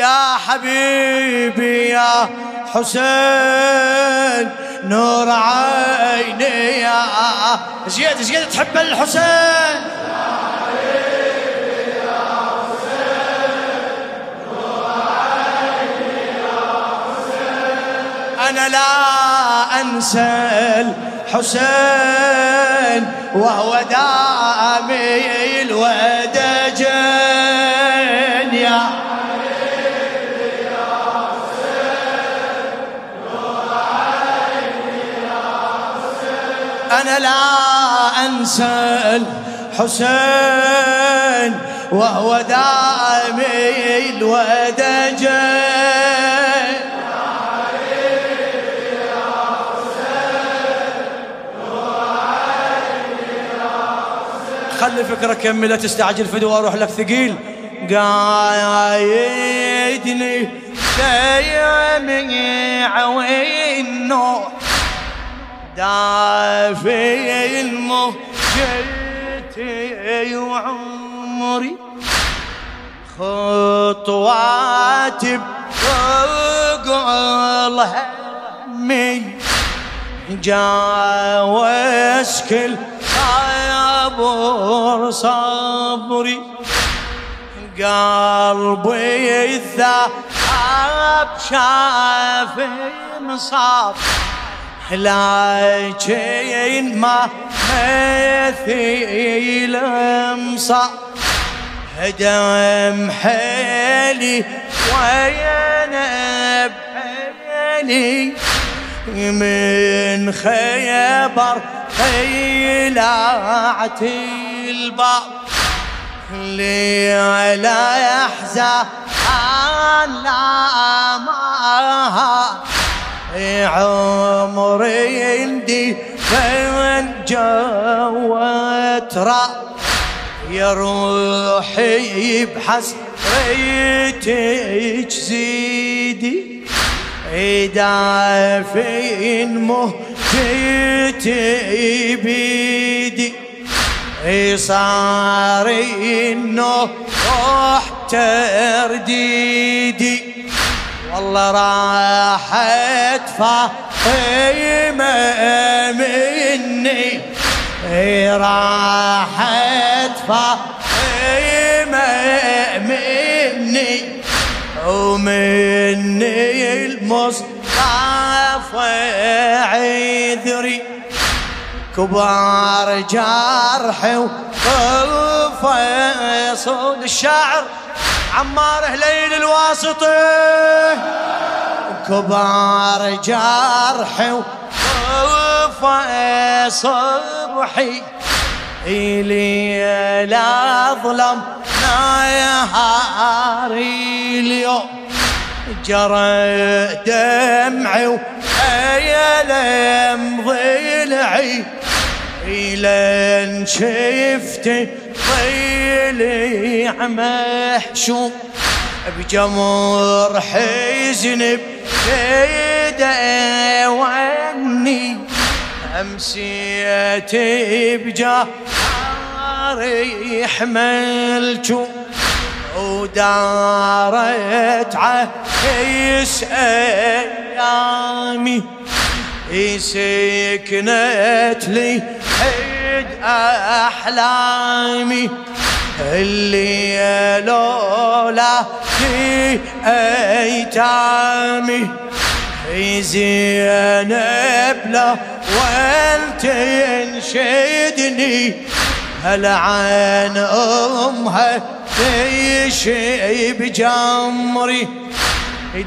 يا حبيبي يا حسين نور عيني يا زياد زياد تحب الحسين؟ أنا لا أنسى الحسين وهو دامي الودجين أنا لا أنسى الحسين وهو دامي الودجين. خلي فكرة كمل لا تستعجل فدوى أروح لك ثقيل. قايدني سيمي عوينو دافي المهجتي وعمري خطواتي بفوق الهمي جاوز كل صبر صبري قلبي الذهب شاف مصاب لكن ما مثيل مصاب دم حيلي وين بحيلي من خيبر خيلعت الباب اللي لا يحزن لا ما عمري عندي فين جوت يا روحي بحسرتك زيدي دافين مهجتي بيدي. صار النوح ترديدي. والله راحت فاطمة مني. راحت فاطمة مني. ومني المصطفى عذري. كبار جرحي وقفة صوت الشاعر. عمار هليل الواسطي. كبار جرحي وقفة صبحي. إلي لا ظلم نهاري اليوم. جرى دمعي وأيلم ضلعي إلى شفت ضلع محشوم. بجمر حزن بيده واني امسيت بجاري حملتو ودارت عيس أيامي. سكنت لي حد أحلامي. اللي لولا في أيتامي زينب لا ولتنشدني هل عن أمها تشيب جمري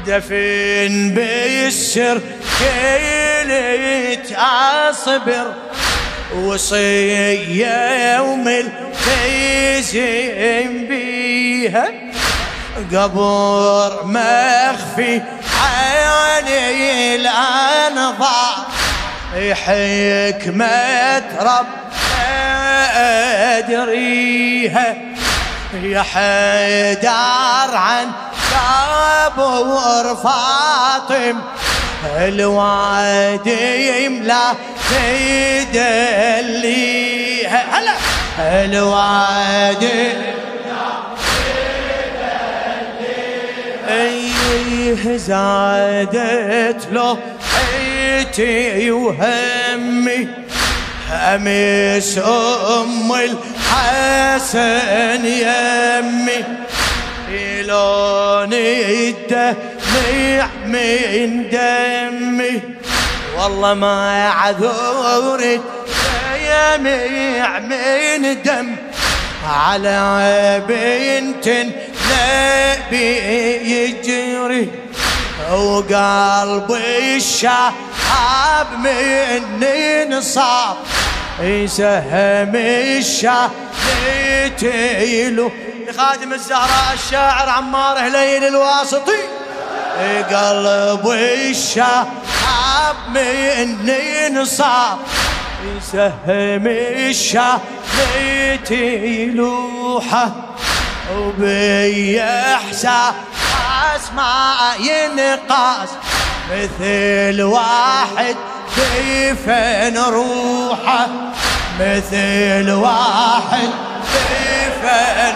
دفن بالسر كيلت اصبر وصية يوم التيزم بيها. قبر مخفي عيني الأنظار. حكمة رب أدريها. يا حيدار عن قبر فاطم. الوادي يملأ تدليها هلا. الوادي أيه زادت له حيتي وهمي امس ام الحسن يمي. لون الدمع من دمي. والله ما عذورت يميع من دم على بنت نبي يجري وقلبي الشعب مني نصاب. يسهم الشعب يتيلو لخادم الزهراء الشاعر عمار هليل الواسطي. قلبي الشعب مني نصاب. يسهم الشعب يتيلوحه وبي احساس ما ينقاس مثل واحد كيف نروحه مثل واحد كيف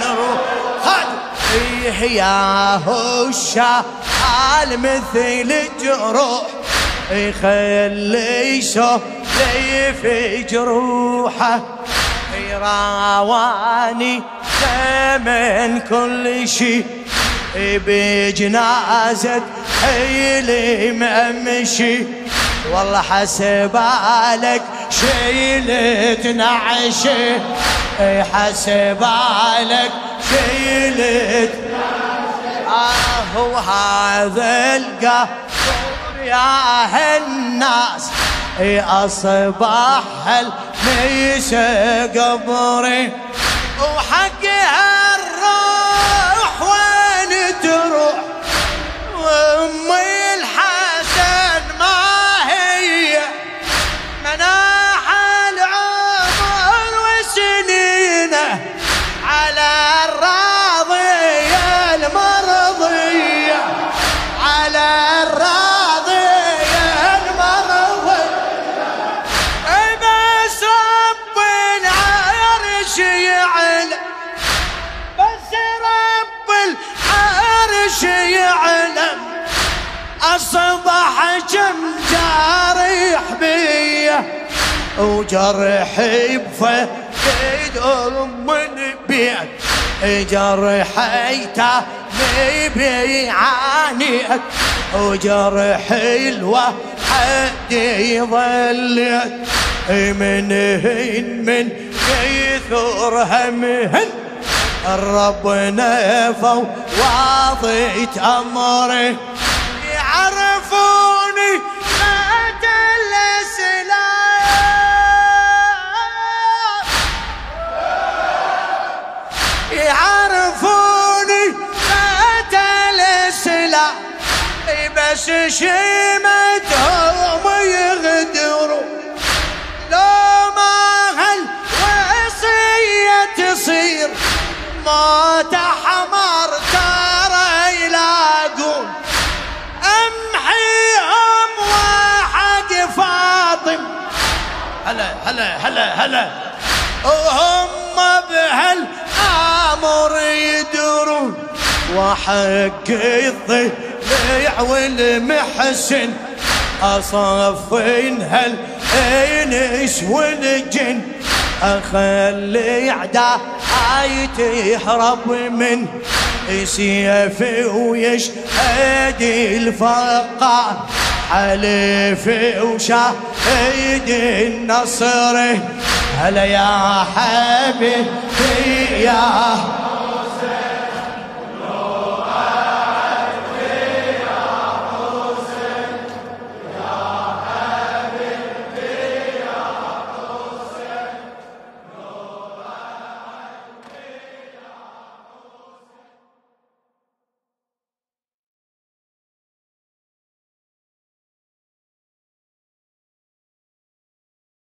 نروح خد يا الشعال مثل جروح. يخلي سيف جروحه راواني من كل شي بجنازة حيلي ممشي. والله حسبالك شيلت نعشي حسبالك شيلت آه وهذا القهر يا هالناس. أصبح الميس قبري. أصبح كم جارح بيه وجرحي بفقد أم البيت. جرحي تاني بيعانيت وجرحي الوحد يظلت. من هن من كثر همهن. الرب نفوا واضيت أمره. بس شيمتهم يغدروا لو ما هالوصية تصير. موت حمر ترى يلاقون. امحيهم وحق فاطم. هلا هلا هلا هلا. وهم بهالامر يدرون. وحق الضليع والمحسن أصفين هالانس والجن أخلي اعداء تهرب من سيفي ويشهد الفقار حلف وشاهد النصر هلا يا حبيبي يا